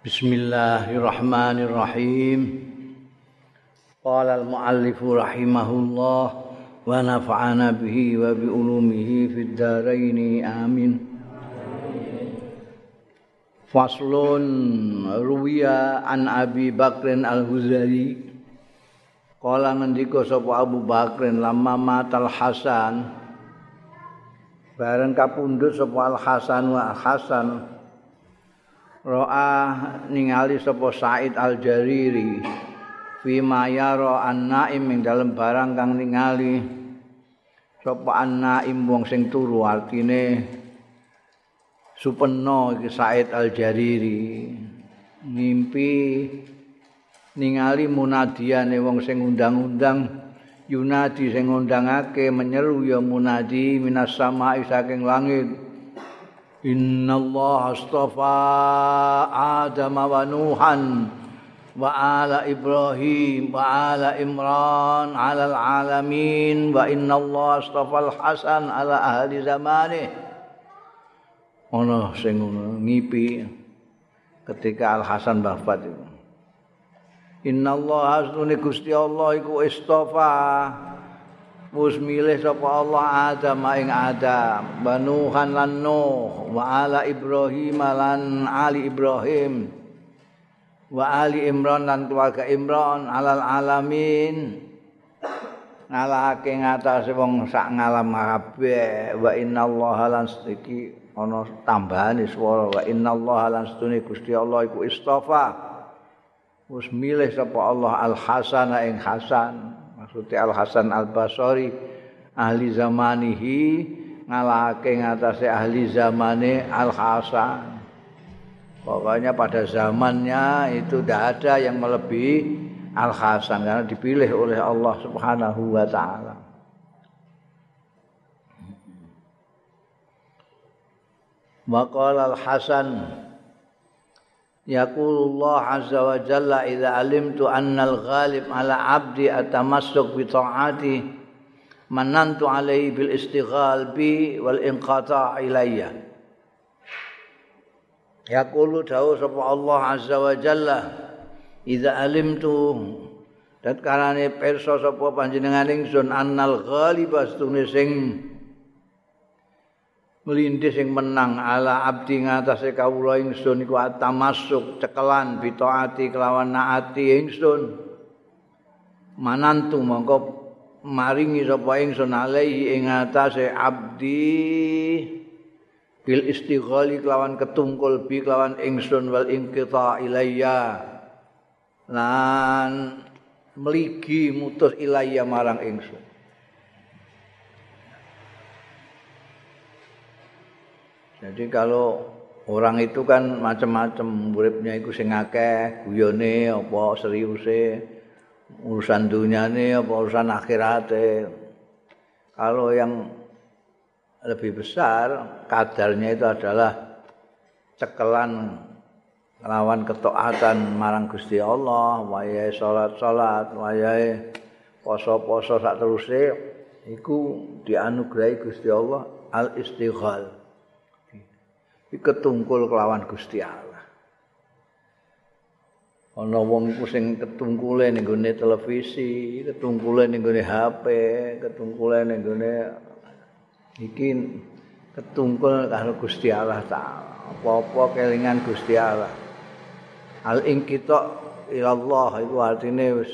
Bismillahirrahmanirrahim. Qala al-muallif rahimahullah wa nafa'ana bihi wa bi ulumihi fid dharain amin. Faslun ruwiya an Abi Bakrin Al-Huzali Kala ngendika sapa Abu Bakrin lama matal Hasan bareng kapundhut sapa Al Hasan wa Al Hasan ro'a ningali sapa Said Al-Jariri fi mayara an-naim ing dalem barang kang ningali sapa an-naim wong sing turu artine supeno iki Said Al-Jariri ngimpi ningali munadiane wong sing undang-undang Yunadi sing ngundangake menyeru ya munadi minas sama'i saking langit Inna Allah astafa Adam wa Nuhan wa ala Ibrahim wa ala Imran ala alamin wa inna Allah astafa al-Hasan ala ahli zamani ono sing ngipi ketika Al-Hasan wafat itu. Inna Allah asnune Gusti Allah iku istafa wis milih sapa Allah Adam ing Adam. Banuhan lan Nuh wa ala Ibrahim lan ali Ibrahim wa ali Imran lan keluarga Imran alal alamin. Ngalahake ngatasé wong sak ngalam kabeh wa innallaha lan iki ana tambahane swara wa innallaha lan stune Gusti Allah iku istafa wis milih sapa Allah al hasana ing hasan maksudnya Al Hasan Al Basri ahli zamanihi ngalahake ngatasé ahli zamane Al Hasan pokoknya pada zamannya itu tidak ada yang melebihi Al Hasan karena dipilih oleh Allah Subhanahu wa taala. Maqala Al Hasan Yaqulullah azza wa jalla idza alimtu annal ghalib ala abdi atamassuk bi ta'ati manantu alaihi bil istighal bi wal inqata' ilayya. Yaqulu dawu sapa Allah azza wa jalla idza alimtu dan pirsa sapa panjenengan ingsun annal ghalib astune sing melindih sing menang ala abdi ngatasé kawula ingsun iku atamasuk cekelan bitaati kelawan naati ingsun. Manantu mongko maringi sapa ingsun alaihi ing ngatasé abdi bil istighali kelawan ketungkul bi kelawan ingsun wal inqita ilayya. Lan meligi mutus ilayya marang ingsun Jadi kalau orang itu kan macam-macam uripnya iku sing akeh, guyone apa seriuse, urusan dunyane apa urusan akhirate. Kalau yang lebih besar kadarnya itu adalah cekelan lawan ketaatan marang Gusti Allah, wayahe salat-salat, wayahe poso-poso sak teruse iku dianugerahi Gusti Allah ketungkul kelawan Gusti Allah. Ana wong sing ketungkule ning gone televisi, ketungkule ning gone HP, ketungkule ning gone iki ketungkul karo Gusti Allah taala. Apa-apa kelingan Gusti Allah. Al ingkita ilallah iku artine wis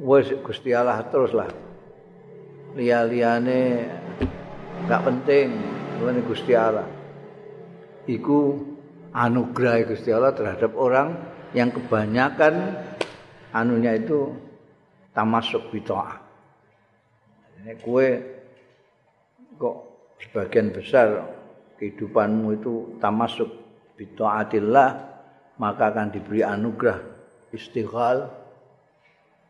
wis Gusti Allah terus lah. Liya-liyane gak penting, ini Gusti Allah. Iku anugerah Gusti Allah terhadap orang yang kebanyakan anunya itu tamasuk bitoah. Ini kue kok sebagian besar kehidupanmu itu tamasuk bitoatillah maka akan diberi anugerah istighal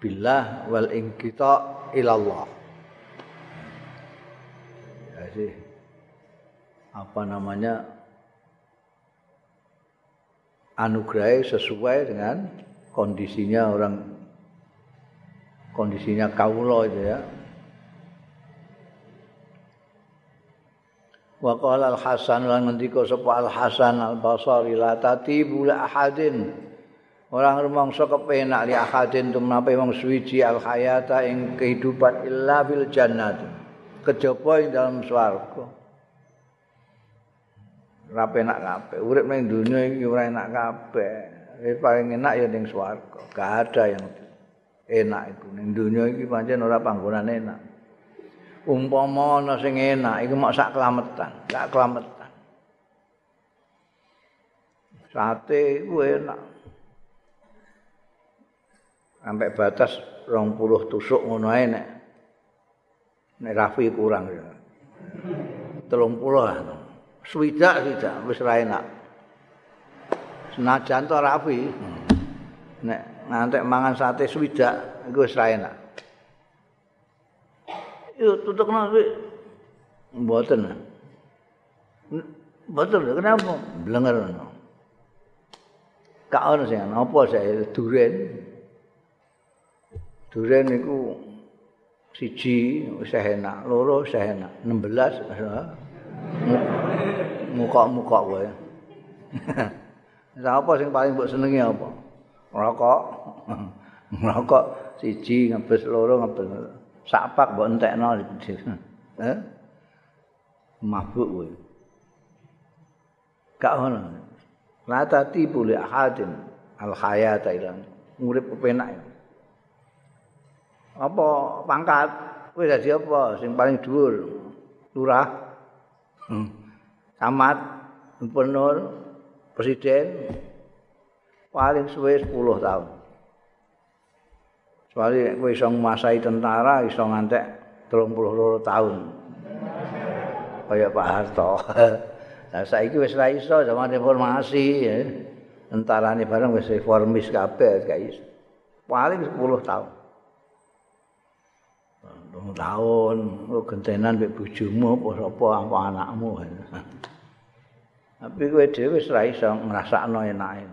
billah wal ingkita ilallah. Jadi apa namanya anugerah sesuai dengan kondisinya orang kondisinya kaulo itu ya. Wa qala al hasan lan ngendika sapa al hasan al basri la tatibu la ahadin. Orang rumangsa kepenak li ahadin tumnape wong suwiji al hayata ing kehidupan illa bil jannah kejaba ing dalam swarga ora penak kabeh urip ning dunya iki ora enak kabeh wis paling enak ya ning swarga gak ada yang enak iku ning dunya iki pancen ora panggonan enak umpama ana sing enak iku mok sak kelametan, sak kelametan. Sate iku enak. Sampai batas 20 tusuk ngono ae nek. Nek Rafi kurang ya. 30 lah. Swidak swidak wis ra enak. Senajan to Rafi. Nek ngantek mangan sate swidak iku wis ra enak. Yo tutuk nasi. Mboten. Mboten kenapa? Blenger. Kak ono sing apa saya duren. Duren niku siji wis enak, loro wis enak, 16 muka-muka wae. Lah apa sing paling mbok senengi apa? Rokok. Rokok siji ngebes loro ngebes. sapak mbok entekno. Eh mabuk kowe gak ono la tati buli ahadin al hayata ilang urip kepenak apa pangkat? Kowe dadi apa? Sing paling dhuwur? Lurah hmm. camat gubernur presiden paling suwe 10 tahun Soale kowe iso nguasai tentara iso ngantek 32 tahun. Kaya Pak Harto. Lah saiki wis ra iso zaman reformasi ya. Tentarane bareng wis reformis kabeh iso. Paling 10 tahun. Dong tahun lu gentenan mbek bojomu apa sapa apa anakmu. Tapi kowe dhewe wis ra iso ngrasakno enake.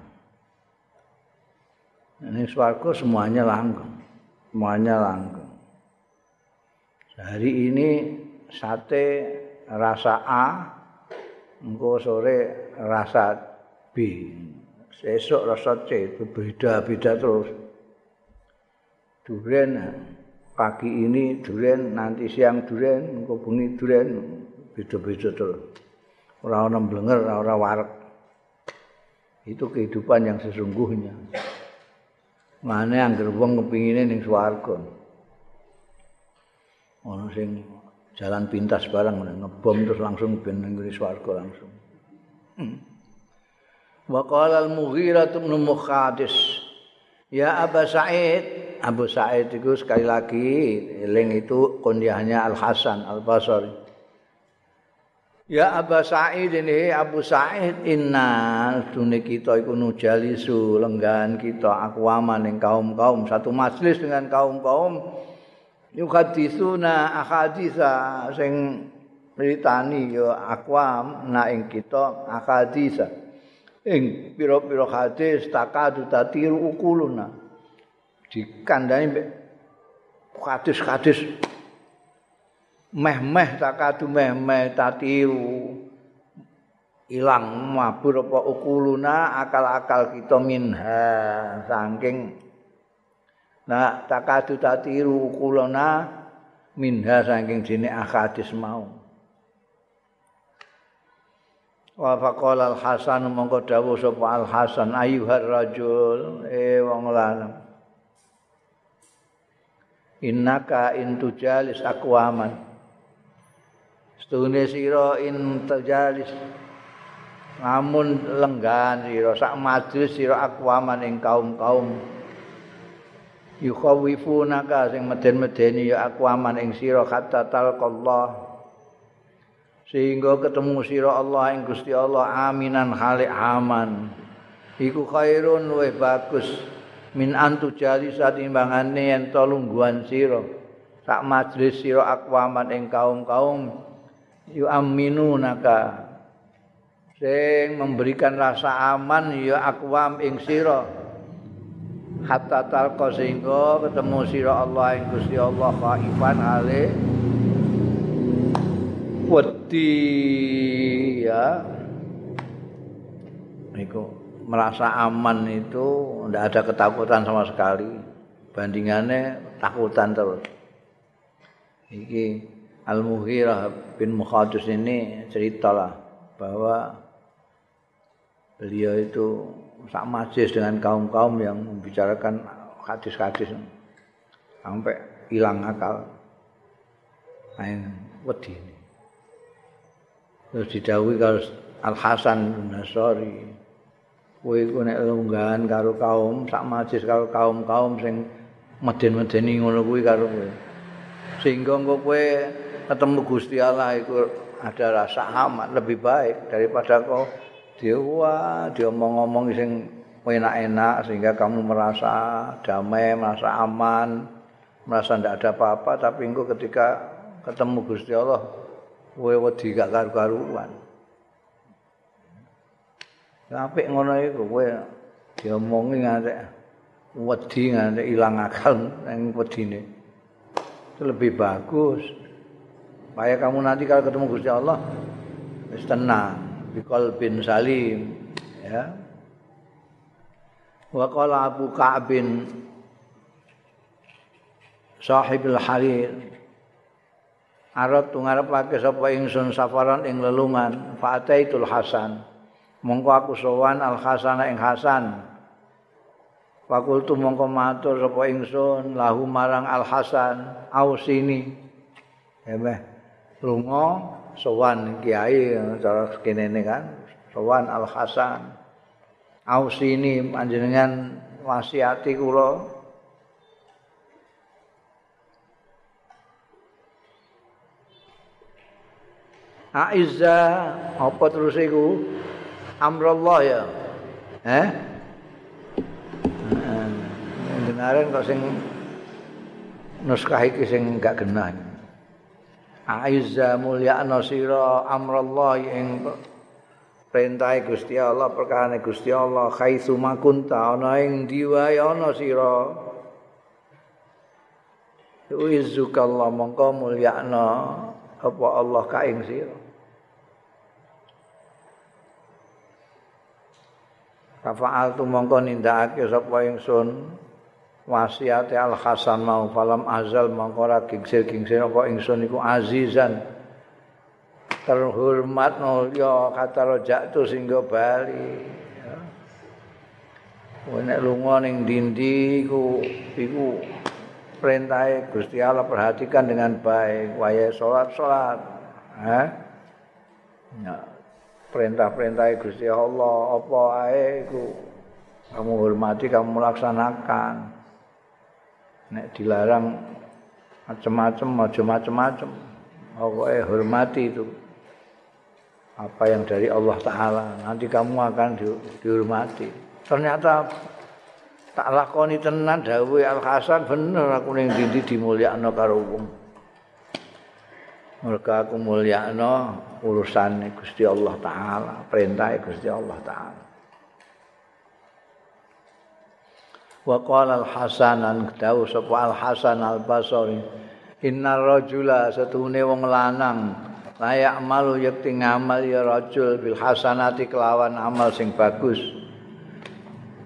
Ini swarga semuanya langgeng. semuanya langgeng. Hari ini sate rasa A, engko sore rasa B, sesuk rasa C, itu beda-beda terus. Duren pagi ini duren, nanti siang duren, engko bengi duren, beda-beda terus. Orang-orang blenger, orang-orang warak. Itu kehidupan yang sesungguhnya. Mane anggere wong kepingine ning swarga. Ono sing jalan pintas barang ngebom terus langsung ben ning swarga langsung. Wa qala al-Mughirah bin Mukhadis Ya Abu Sa'id, Abu Sa'id itu sekali lagi eling itu kundiahnya Al Hasan Al Basri. Ya Abu Sa'id ini Abu Sa'id inna dunia kita iku nujalisu lenggan kita akwaman yang kaum-kaum satu majlis dengan kaum-kaum yukadisuna akadisa sing ritani ya akwam na ing kita akadisa ing piro-piro hadis takadu tatiru ukuluna dikandani hadis-hadis meh-meh takadu meh-meh tatiru ilang mabur apa ukuluna akal-akal kita minha saking nah takadu tatiru ukuluna minha saking jene akadis mau. Wa faqala al hasan mongko dawuh sapa al hasan ayyuhar rajul. Eh wong lanang innaka intujalis aqwaman. Stune sira in tajalis namun lenggan sira sak majlis sira akwaman ing kaum-kaum. Yukhawifunaka sing meden-medeni ya akwaman ing sira hatta talqallah. Sehingga ketemu sira Allah ing Gusti Allah aminan halik aman. Iku khairun wa bagus min antu jali satimbangane yen to lungguhan sira. Sak majlis sira akwaman ing kaum-kaum yu aminunaka sing memberikan rasa aman ya akwam ing sira. Hatta talqa sehingga ketemu sira Allah ing Gusti Allah khaifan ale wedi ya. Iku merasa aman itu tidak ada ketakutan sama sekali. Bandingannya takutan terus. Iki Al Mughirah bin Mukhadis ini ceritalah bahwa beliau itu sak majlis dengan kaum-kaum yang membicarakan hadis-hadis sampai hilang akal. Main wedi terus didhawuhi kalau Al Hasan bin Nasri kowe iku nek lunggahan karo kaum sak majlis karo kaum-kaum sing meden-medeni ngono kuwi karo kowe. Sehingga engko kowe ketemu Gusti Allah iku ada rasa aman lebih baik daripada kau dia wah dia ngomong-ngomong sing enak-enak sehingga kamu merasa damai merasa aman merasa tidak ada apa-apa. Tapi engko ketika ketemu Gusti Allah kowe wedi gak karu-karuan Apik ngono iku kowe diomongi nganti wedi nganti ilang akal nang wedine. Itu lebih bagus. Supaya kamu nanti kalau ketemu Gusti Allah wis tenang, bikol bin salim, ya. Wa qala Abu Ka'b bin Sahibul Harir Arab tu ngarepake sapa ingsun safaran ing lelungan fa ataitul Hasan mongko aku sowan al hasan ing hasan. Fakultu mongko matur sapa ingsun lahu marang al hasan ausini. Emeh lunga sowan kiai cara kene kan sowan al hasan. Ausini panjenengan wasiati kula. Aizza apa terus iku amrullah ya. Eh? Benaran kok sing nuskah iki sing gak genah. Aizza mulya nasira amrullah ing perintah Gusti Allah perkara Gusti Allah khaitsu makunta ana ing diwae ana sira Uizuka Allah mongko mulyakna apa Allah ka ing sira Kafaal tu mongko nindakake sapa ingsun? Wasiat Al Hasan mau falam azal mongko ra gingsir-gingsir apa ingsun iku azizan. Terhormat mulya kata rojak tu singgo bali. Nek lunga ning dindi iku iku perintah Gusti Allah perhatikan dengan baik wayahe salat-salat ha ya perintah-perintah Gusti Allah apa ae iku? Kamu hormati kamu melaksanakan. Nek dilarang macam-macam aja macam-macam pokoknya hormati itu. Apa yang dari Allah Ta'ala nanti kamu akan di, dihormati. Ternyata tak lakoni tenan dawe Al Hasan bener aku ning dindi dimulyakno karo wong. Mereka aku mulyakno urusan Gusti Allah taala, perintah Gusti Allah taala. Wa qala al-Hasan an kdawu sapa al-Hasan al-Basri Inna rajula satune wong lanang layak malu yakti ngamal ya rajul bil hasanati kelawan amal sing bagus.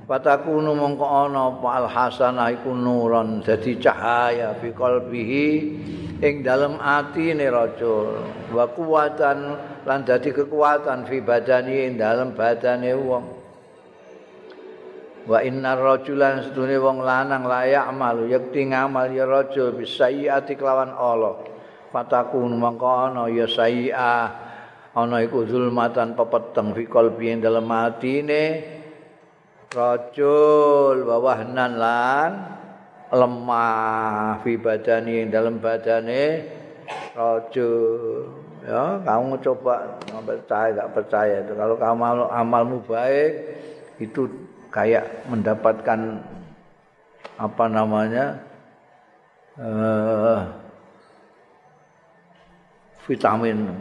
Fatakunu mongko ana apa? Al-hasanah iku nuron dadi cahaya fi qalbihi ing dalem atine rajul wa kuwatan lan dadi kekuatan fi badani ing dalem badane wong. Wa innar rajulan sedune wong lanang layak amal yakti ngamal ya rajul bisayiati kelawan Allah. Fatakun mongko ana ya sayi'a ana iku zulmatan pepeteng fi qalbi ing dalem atine rajul wawahnan lan lemah fi badani dalam badane raja ya kamu coba nggak percaya nggak percaya itu. Kalau kamu amalmu baik itu kayak mendapatkan apa namanya uh, vitamin.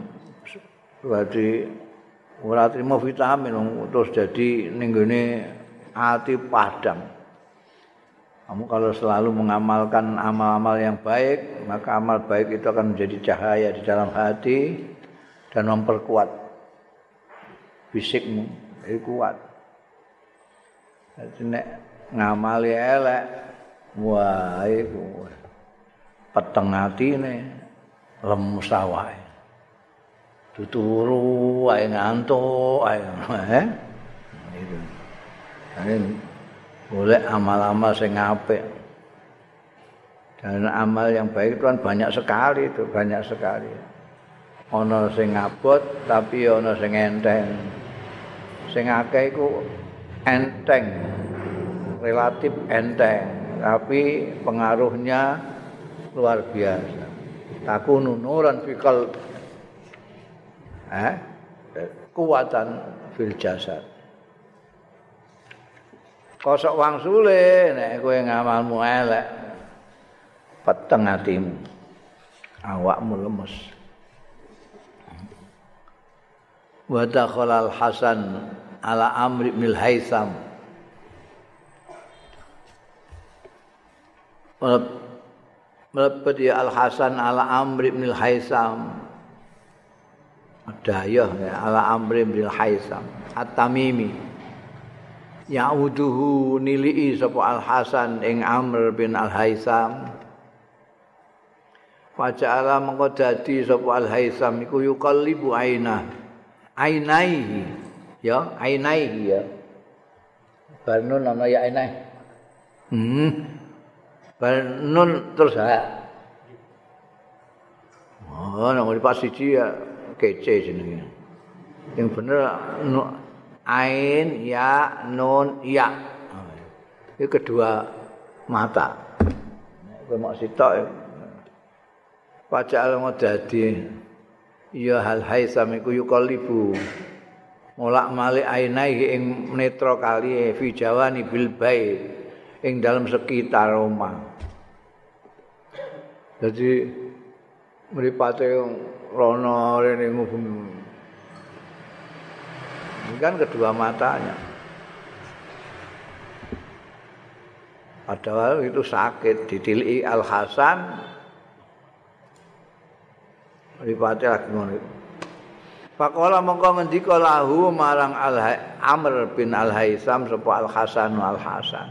Berarti ora terima vitamin terus jadi ninggone hati padang Kamu kalau selalu mengamalkan amal-amal yang baik, maka amal baik itu akan menjadi cahaya di dalam hati. dan memperkuat fisikmu. Itu kuat. Jadi nek ngamali elek wah itu peteng atine lemes awake. Tuturu ae ngantuk ae eh? Itu boleh amal-amal sing apik. Dan amal yang baik itu kan banyak sekali itu banyak sekali. Ana sing abot tapi ana sing enteng. Sing akeh iku enteng relatif enteng tapi pengaruhnya luar biasa. Takunu nuran fikal eh? Kuatan fil jasad kosok wang sule nek kowe ngamalmu elek peteng atimu. Awakmu lemes. Wa dakhala al hasan ala amr bin haisam. Melepat ya Al-Hasan ala Amr bin Haisam. Dayah ya ala Amr bin Haisam. At-Tamimi Ya'uduhu nili'i sapa Al-Hasan ing Amr bin Al-Haisam Faja'ala mengko dadi sapa Al-Haisam iku yuqallibu aina. Ainaihi. Ya ainaihi ya. Barnun nama ya ainai. Hmm. Barnun terus ha. Oh, di pas siji ya kece jenenge. Yang bener ain ya nun ya. Itu kedua mata. Kowe mau sitok Pajak mau dadi ya hal haisam iku yuqallibu mulak malik ainai ing netra kali fi jawani bil bait ing dalam sekitar rumah jadi mripate rono rene ngubung ini kan kedua matanya padahal itu sakit ditili Al Hasan Ripate lagi ngono iku. Pakola mongko ngendika lahu marang Al Amr bin Al Haisam sapa Al Hasan Al Hasan.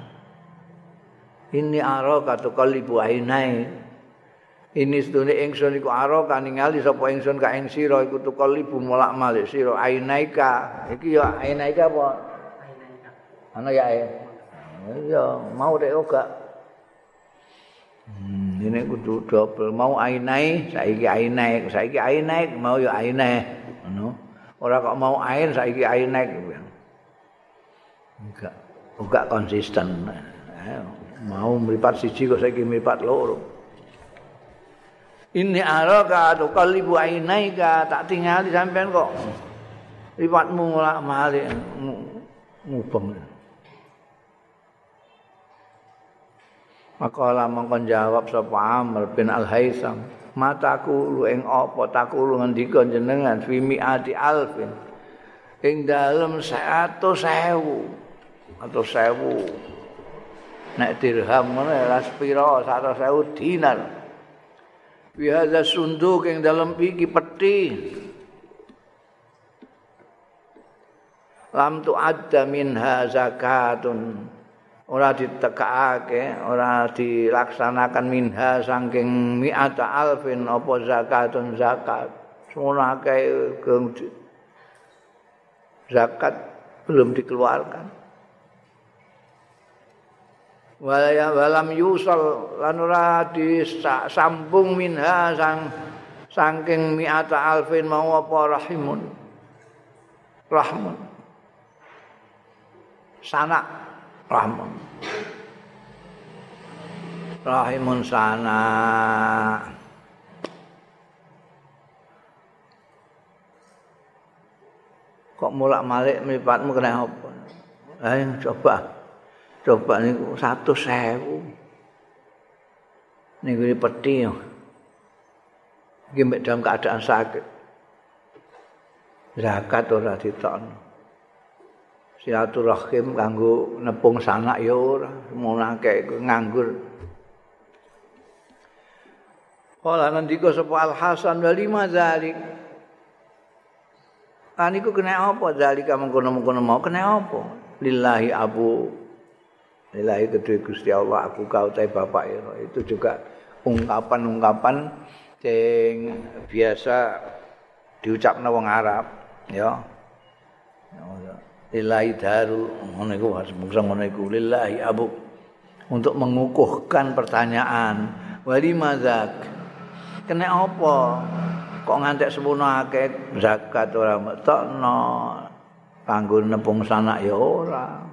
Ini aro katu kalibu ainai. Ini sedune ingsun iku aro kan ningali sapa ingsun ka ing sira iku tu kalibu molak malik sira ainaika. Iki ya ainaika apa? Ainaika. Ana ya. Ya mau dek ora. Hmm. ini kudu double mau ainai saiki ainai saiki ainai mau ya ainai ngono ora kok mau ain saiki ainai enggak enggak konsisten mau mripat siji kok saiki mripat loro ini araka tu kalibu ainai ka tak tinggal di sampean kok mripatmu mulak malik ngubeng Maka mongkon jawab sapa Amr bin Al Haisam, mataku lu ing apa takulu ngendika jenengan fi mi'ati alfin. Ing dalem 100.000 atau 1000. Nek dirham ngono ya pira 100.000 dinar. Hadza sunduk ing dalem iki peti. Lam tu adda minha zakatun. ora ditekake, ora dilaksanakan minha saking mi'ata alfin apa zakatun zakat. Semua akeh zakat belum dikeluarkan. Walam yusal lan ora disambung minha sang saking mi'ata alfin mau apa rahimun. Rahmun. Sanak rahman rahimun sana kok mulak malik mripatmu kena apa ayo coba coba niku satu sewu niku di peti iki dalam keadaan sakit. Zakat ora ditokno. Silaturahim kanggo nepung sanak ya ora. Munake nganggur. Kala nandika sapa Al Hasan wa lima zalik kan iku kena apa zalika mengkono-mengkono mau kena apa? Lillahi abu lillahi kedua Gusti Allah aku kau tai bapak itu juga ungkapan-ungkapan sing biasa diucapna wong Arab ya. Lillahi daru ngono iku mungsa ngono iku. Lillahi abu. Untuk mengukuhkan pertanyaan wali mazak kena apa? Kok ngantek semono akeh zakat ora metokno kanggo nepung sanak ya ora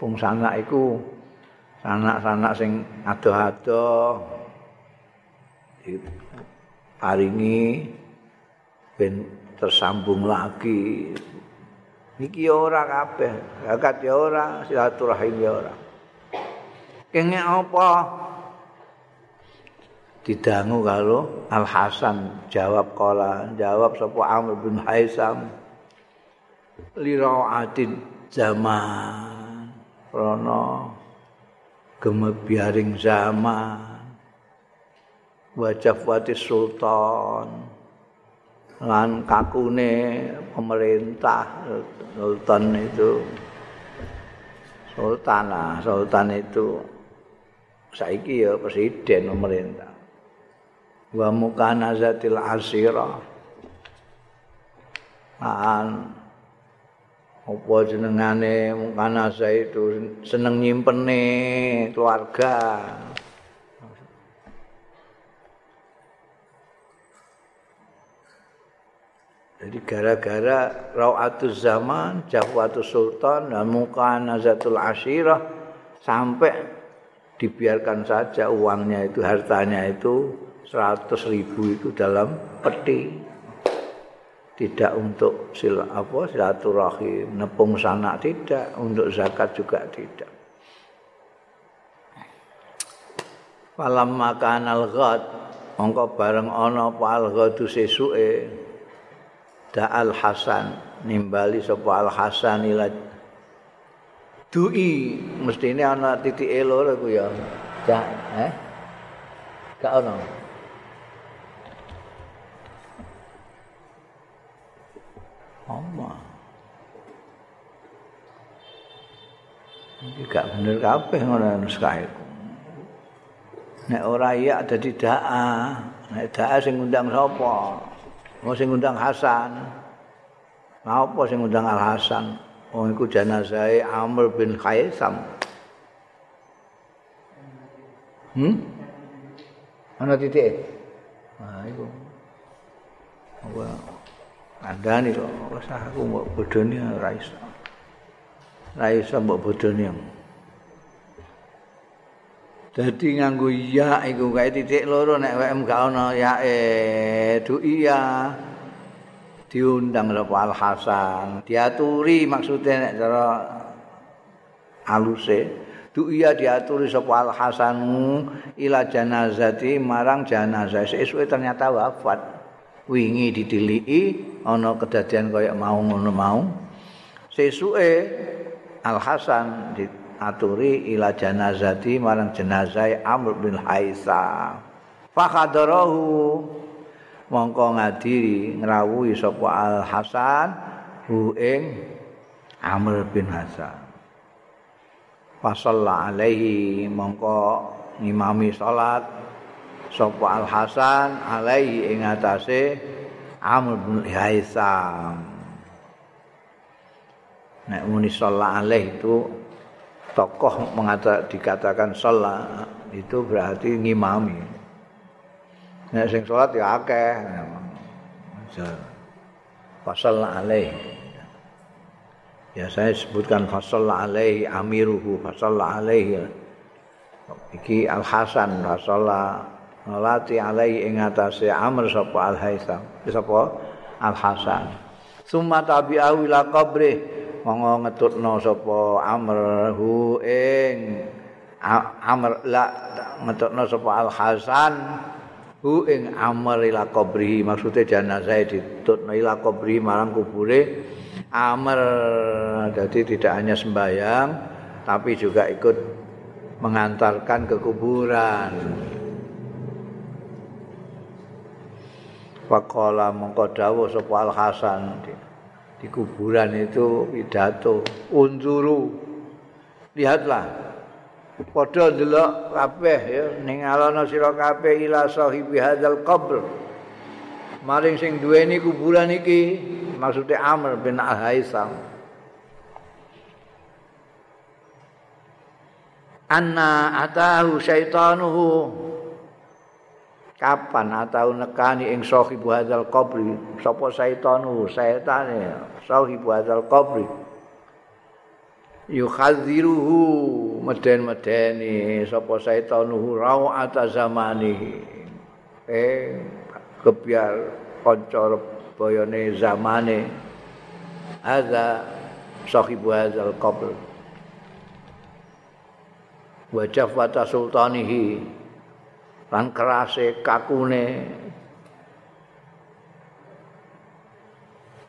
pung sanak iku sanak-sanak sing adoh-adoh paringi ben tersambung lagi. Iki ora kabeh zakat ya ora silaturahim ya ora. Kenge apa? Didangu kalau Al Hasan jawab kala jawab sapa Amr bin Haisam. Liraatid zaman rono gemebiaring zaman. Wajah wati sultan. Lan kakune pemerintah sultan itu. Sultan lah sultan itu. Saiki ya presiden pemerintah. Wa mukanazatil asira an apa jenengane? Mukanaza itu seneng nyimpene keluarga. Jadi gara-gara Rawatul Zaman, Jahwatul Sultan, dan Mukanazatul Asyirah sampai dibiarkan saja uangnya itu, hartanya itu seratus ribu itu dalam peti tidak untuk sil apa silaturahim nepung sana tidak untuk zakat juga tidak. Falam makan al ghad mongko bareng ana apa al ghadu sesuke da al hasan nimbali sapa al hasan ila dui. Mestine ana titik loro ku ya. Eh? Gak ono Allah. Iki gak bener kabeh ngono nuskae. Nek ora iya dadi daa. Nek daa sing ngundang sapa? Mau sing ngundang Hasan. Apa sing ngundang Al Hasan? Oh iku jenazah Amr bin Khaisam. Hmm? Ana titik. Nah, iku. Apa? Andani kok usah aku mbok bodoni ora iso. Ora iso mbok bodoni. Dadi nganggo iya iku kae titik loro nek WM gak ono ya eh du iya. Diundang sapa Al Hasan, diaturi maksudnya nek cara aluse. Du iya diaturi sapa Al Hasan ila janazati marang janazah. Sesuai ternyata wafat. wingi ditiliki ana kedadian kaya mau ngono mau. Sesuke Al Hasan diaturi ila janazati marang jenazah Amr bin Haisa. Fakhadarahu mongko ngadiri ngrawuhi sapa Al Hasan hu ing Amr bin Hasan Fasalla alaihi mongko ngimami salat sapa Al Hasan alaihi ing atase Amr bin Haisam. Nek muni sallallahu alaihi itu tokoh mengata dikatakan salat itu berarti ngimami. Nek sing salat ya akeh. Fasal alaihi. Ya saya sebutkan fasal alaihi amiruhu fasal alaihi. Iki Al Hasan fasal alai ing atase Amr sapa Al Haisam sapa? Al Hasan. Summa tabi'ahu ila qabri monggo ngetutno sapa Amr hu ing Amr la ngetutno sapa Al Hasan. Hu ing Amr ila qabri maksude jenazah ditutno ila qabri marang kubure. Amr jadi tidak hanya sembahyang tapi juga ikut mengantarkan ke kuburan Faqala mongko dawuh sapa Al Hasan. Di, di kuburan itu pidato unzuru. Lihatlah padha ndelok kabeh ya ning sira kabeh ila sahibi hadzal qabr. Maring sing duweni kuburan iki maksudnya Amr bin Al-Haisam anna atahu syaitanuhu kapan atau nekani ing sahibu hadzal qabri? Sapa syaitanu? Syaitane. Sahibu hadzal qabri. Yukhadziruhu meden-medeni. Sapa syaitanuhu rawata zamani. Eh kebiar kanca bayane zamane. Hadza sahibu hadzal qabr wajah wata sultanihi lan kerase kakune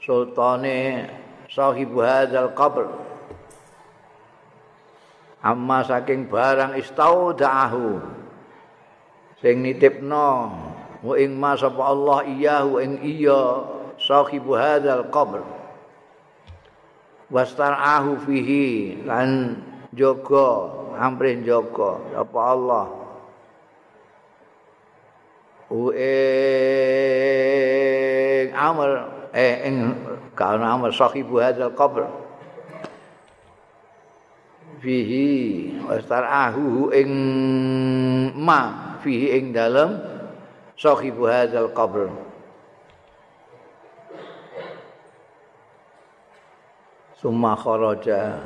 sultane sahibu hadzal qabr. Amma saking barang istaudahu sing nitipno wa ing ma sapa Allah iyahu ing iya sahibu hadzal qabr. Wastar'ahu fihi lan jaga amrih jaga apa Allah ing amr. Eh ing kana amr sahibu hadzal qabr. Fihi wastar'ahu ing ma fihi ing dalem sahibu hadzal qabr. Summa kharaja.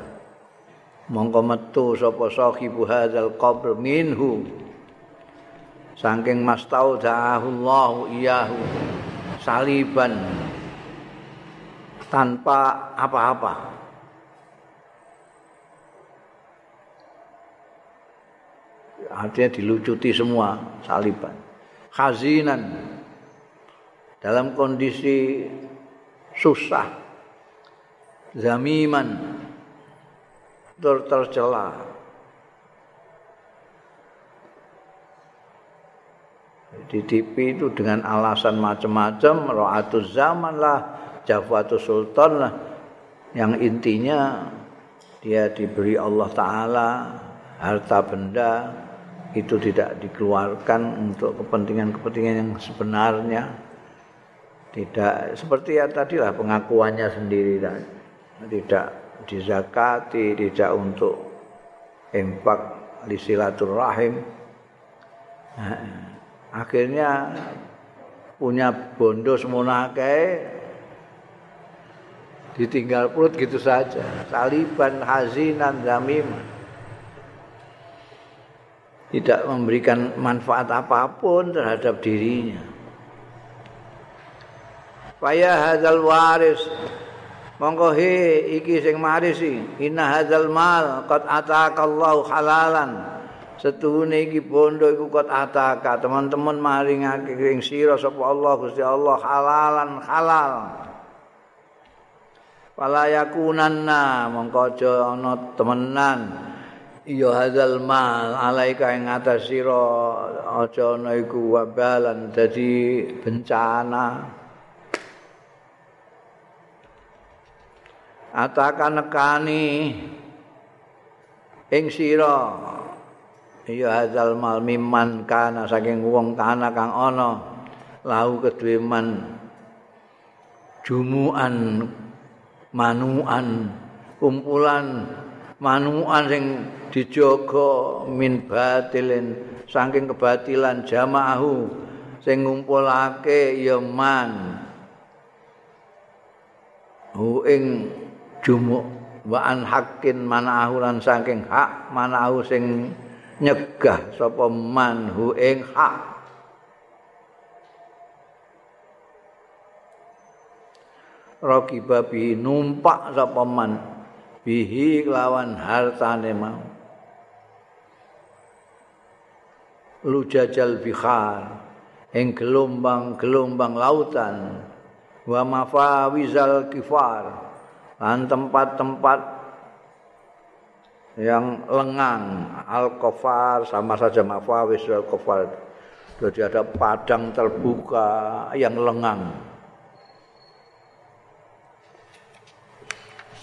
Mongko metu sapa sahibu hadzal qabr minhu saking mastaudahullahu iyahu saliban tanpa apa-apa. Artinya dilucuti semua saliban. Khazinan dalam kondisi susah zamiman ter tercela di TV itu dengan alasan macam-macam ro'atus zaman lah jafatus sultan lah. Yang intinya dia diberi Allah Ta'ala harta benda itu tidak dikeluarkan untuk kepentingan-kepentingan yang sebenarnya. Tidak seperti ya tadi lah pengakuannya sendiri tidak dizakati tidak untuk impak li silaturrahim nah, akhirnya punya bondo semono ditinggal perut gitu saja. Saliban hazinan zamim tidak memberikan manfaat apa pun terhadap dirinya. Faya hadzal waris. Monggo he iki sing marisi. Inna hadzal mal qad ataqallahu halalan setuhune iki bondo iku kot ataka teman-teman maringake ing sira sapa Allah Gusti Allah halalan halal. Wala yakunanna mongko aja ana temenan. Ya hadzal mal alaika ing atas sira aja ana iku wabalan dadi bencana. Ataka nekani ing sira ya hadzal mal mimman kana saking wong kana kang ana. Lahu kedue man jumuan manuan kumpulan manuan sing dijaga min batilin saking kebatilan jamaahu sing ngumpulake ya man. Hu ing jumu wa an hakin manahu lan saking hak manahu sing nyegah sapa man hu ing hak. Roki babi numpak sapa man bihi lawan hartane mau. Lu jajal bihar ing gelombang-gelombang lautan wa mafawizal kifar lan tempat-tempat yang lengang al kofar sama saja mafawis al kofar Jadi ada padang terbuka yang lengang.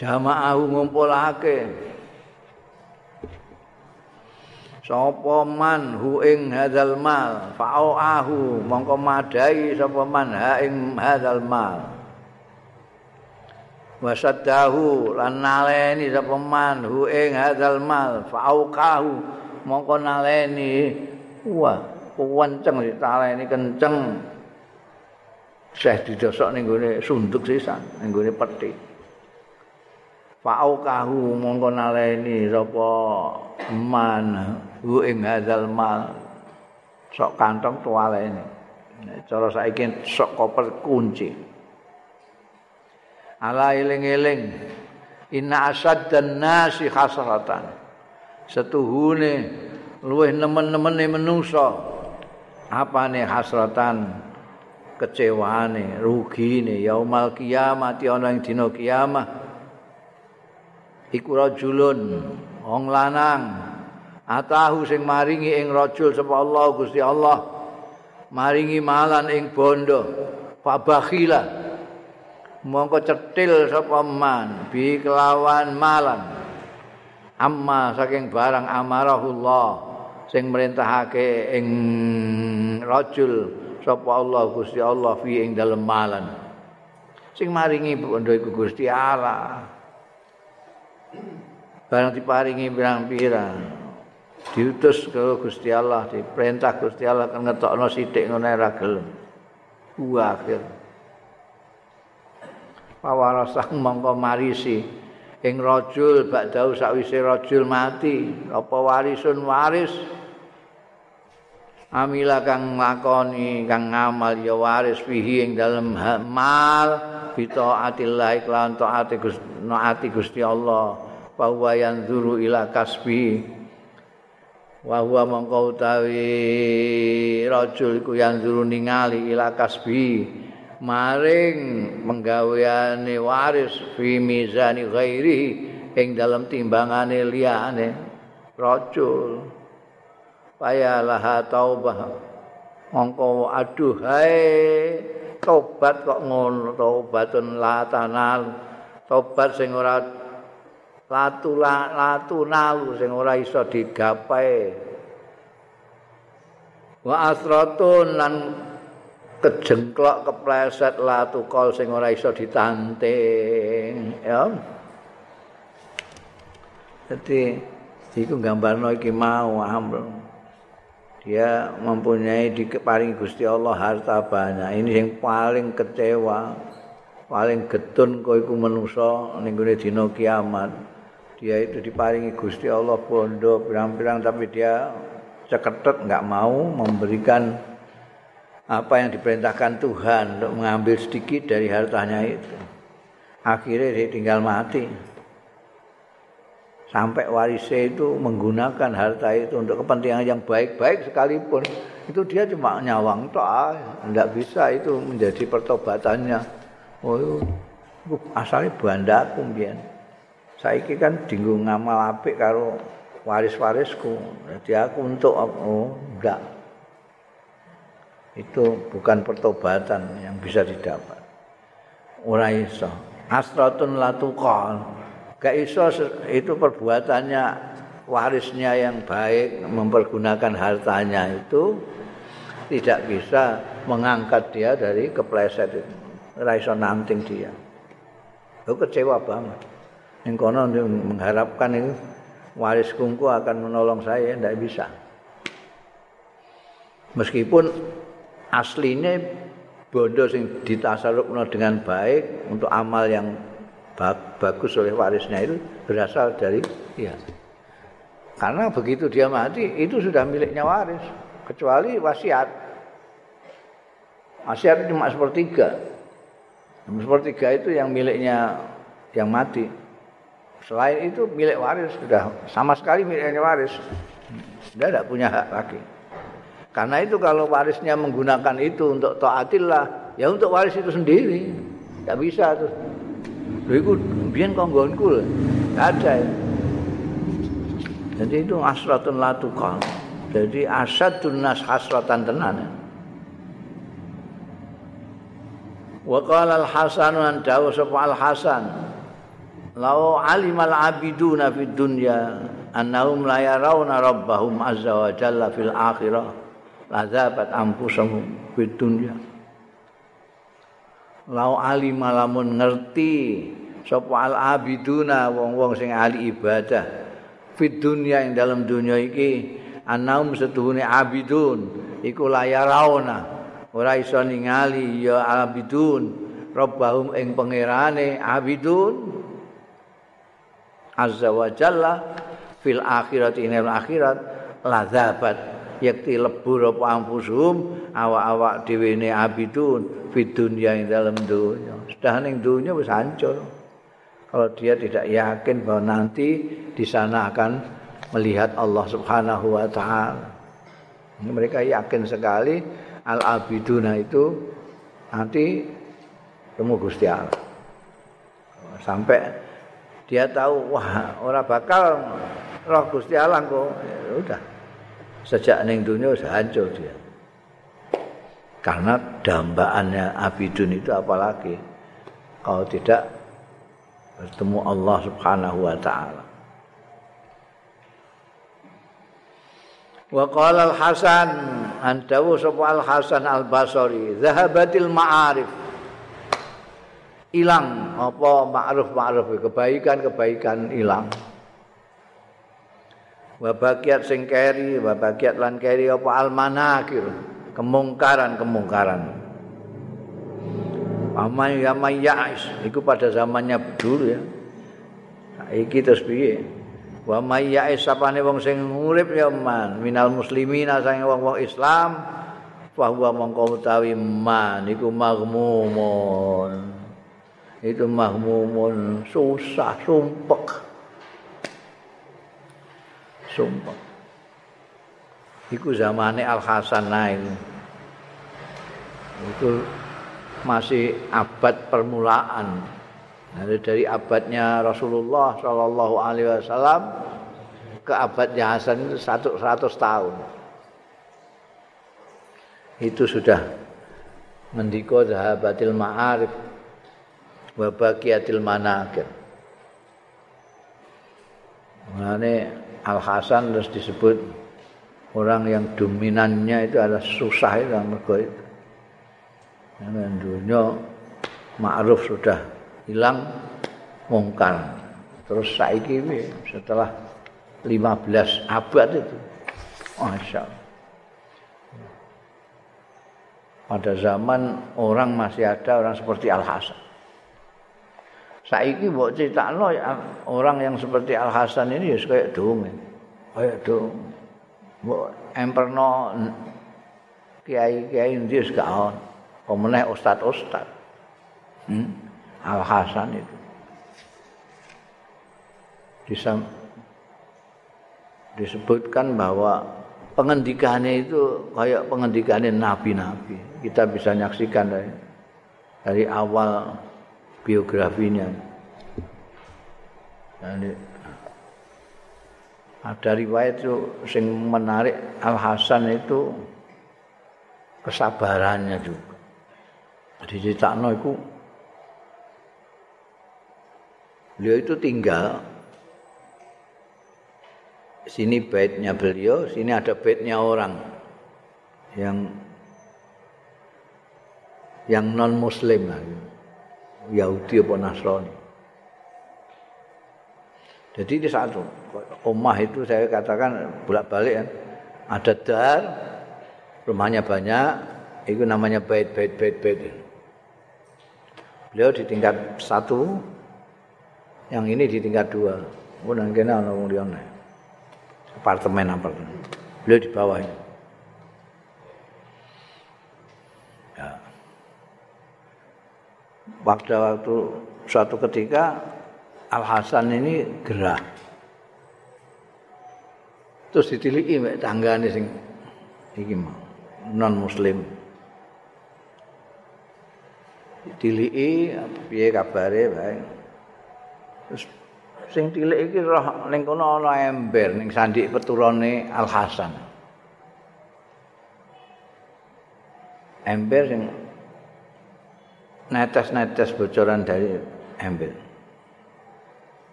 Jamaah ngumpulake. Sapa man hu ing hadzal mal fa'ahu mongko madai sapa man ha ing hadzal mal. Wasaddahu lan naleni sapa man hu ing hadzal mal fa'auqahu mongko naleni wah kenceng ditaleni kenceng. Syekh didosok ning gone sunduk sisan ning gone peti. Fa'aukahu mongko naleni sapa man hu ing hadzal mal sok kantong tualene cara saiki sok koper kunci ala eling-eling. Inna asaddan nasi khasratan. Setuhune luwih nemen-nemene menungso. Apane hasratan kecewane rugine. Yaumal kiamat ana ing dina kiamat iku rajulun wong lanang. Atahu sing maringi ing rajul sapa Allah Gusti Allah. Maringi malan ing bondo. Fabakhila mongko cetil sapa man bi kelawan malan. Amma saking barang amarahullah sing merintahake ing rajul sapa Allah Gusti Allah fi ing dalem malan. Sing maringi bondo iku Gusti Allah. Barang diparingi pirang-pirang diutus ke Gusti Allah diperintah Gusti Allah kan ngetokno sithik ngono ora gelem. Akhir pawarasah mongko marisi. Ing rajul bakdau sakwise rajul mati. Apa warisun waris? Amila kang lakoni kang ngamal ya waris fihi ing dalem mal bi taatillah iklan taati Gusti Gusti Allah. Wa huwa yanzuru ila kasbi. Wa huwa mongko utawi rajul iku yanzuru ningali ila kasbi maring penggaweane waris fi mizani ghairi ing dalem timbangane liyane. Rajul payalah taubah. Mongko aduh hae tobat kok ngono tobatun latanal. Tobat sing ora latu latu nalu sing ora iso digapai. Wa asratun lan kejengklok kepleset latu kol sing ora iso ditanting ya jadi iku gambarno iki mau amro dia mempunyai diparingi Gusti Allah harta banyak. Ini yang paling kecewa, paling getun kau iku manusa ning gone dina kiamat. Dia itu diparingi Gusti Allah bondo pirang-pirang tapi dia ceketut enggak mau memberikan apa yang diperintahkan Tuhan untuk mengambil sedikit dari hartanya itu. Akhirnya dia tinggal mati. sampai warisnya itu menggunakan harta itu untuk kepentingan yang baik-baik sekalipun. Itu dia cuma nyawang toh. Tidak bisa itu menjadi pertobatannya. Oh asalnya banda kumbien saya kan dinggung ngamal apik karo waris-warisku. Jadi aku untuk oh enggak itu bukan pertobatan yang bisa didapat. Ora iso. Asratun latukal gak iso itu perbuatannya warisnya yang baik mempergunakan hartanya itu tidak bisa mengangkat dia dari kepleset itu. Raiso nanting dia. Itu kecewa banget. Yang kono mengharapkan itu waris kungku akan menolong saya tidak bisa. Meskipun aslinya bodoh sing ditasarufno dengan baik untuk amal yang bagus oleh warisnya itu berasal dari ya karena begitu dia mati itu sudah miliknya waris kecuali wasiat. Wasiat cuma sepertiga. Sepertiga itu yang miliknya yang mati. Selain itu milik waris sudah sama sekali miliknya waris. Sudah tidak punya hak lagi karena itu kalau warisnya menggunakan itu untuk taatillah ya untuk waris itu sendiri tidak bisa tuh Lho iku biyen kanggonku. Ada. Jadi itu asratun latukal. Jadi asadun nas hasratan tenan. Wa qala al-Hasan an dawu al-Hasan. Lau alimal abiduna fid dunya annahum la yarawna rabbahum azza wa jalla fil akhirah lazabat anfusahum fid dunya. Lau alima lamun ngerti sapa al abiduna wong-wong sing ahli ibadah. Fid dunya ing dalam dunya iki annahum setuhune abidun iku la yarawna ora iso ningali ya abidun. Rabbahum ing pangerane abidun. Azza wa jalla fil akhirat inil akhirat lazabat yakti lebur apa ampusuhum awak-awak dhewe abidun fid dunya ing dalam dunya sudah ning dunya wis hancur kalau dia tidak yakin bahwa nanti di sana akan melihat Allah Subhanahu wa taala mereka yakin sekali al abiduna itu nanti temu Gusti Allah. Sampai dia tahu wah ora bakal roh Gusti Allah kok. Ya, udah. Sejak ning dunia sudah hancur dia. Karena dambaannya abidun itu apalagi kalau tidak bertemu Allah Subhanahu wa taala. Wa qala al-Hasan antawu sapa al-Hasan al-Basri zahabatil ma'arif ilang apa ma'ruf-ma'ruf kebaikan-kebaikan ilang wa baqiat sing keri wa baqiat lan keri apa al-manakir kemungkaran-kemungkaran. Amai ya mayais itu pada zamannya dulu ya. Iki terus piye? wa may ya'is sapane wong sing urip ya man. Minal muslimina sang wong-wong Islam. Fa huwa mongko utawi man. Iku maghmumun. Itu maghmumun. Susah sumpek sumpek iku zamane Al Hasan naik itu masih abad permulaan Dari, dari abadnya Rasulullah Shallallahu Alaihi Wasallam ke abadnya Hasan itu satu seratus tahun. Itu sudah mendiko zahabatil ma'arif wa baqiyatil manakir. Mengenai Al Hasan terus disebut orang yang dominannya itu adalah susah itu mergo itu. Dan dunia ma'ruf sudah hilang mungkar. Terus saiki setelah 15 abad itu. Masya Allah. Pada zaman orang masih ada orang seperti Al-Hasan. Saiki mbok critakno orang yang seperti Al-Hasan ini ya kayak dong. Kayak dong. Mbok emperno kiai-kiai ndi gak on. Pemeneh ustaz-ustaz. Hmm? Al Hasan itu Disam, disebutkan bahwa pengendikannya itu kayak pengendikannya nabi-nabi. Kita bisa nyaksikan dari, dari awal biografinya. Jadi, ada riwayat itu sing menarik Al Hasan itu kesabarannya juga. Jadi diceritakan itu beliau itu tinggal sini baitnya beliau, sini ada baitnya orang yang yang non muslim lah. Yahudi atau Nasrani. Jadi di saat rumah itu saya katakan bolak-balik kan. Ada dar, rumahnya banyak, itu namanya bait, bait, bait, bait. Beliau di tingkat satu, yang ini di tingkat dua. Apartemen apartemen. Beliau di bawah ini. waktu waktu suatu ketika Al Hasan ini gerah. Terus ditiliki mek tanggane sing iki mau non muslim. Diteliti piye kabare bae. Terus sing cilik iki roh ning kono ana ember ning sandi peturane Al Hasan. Ember yang netes-netes bocoran dari ember.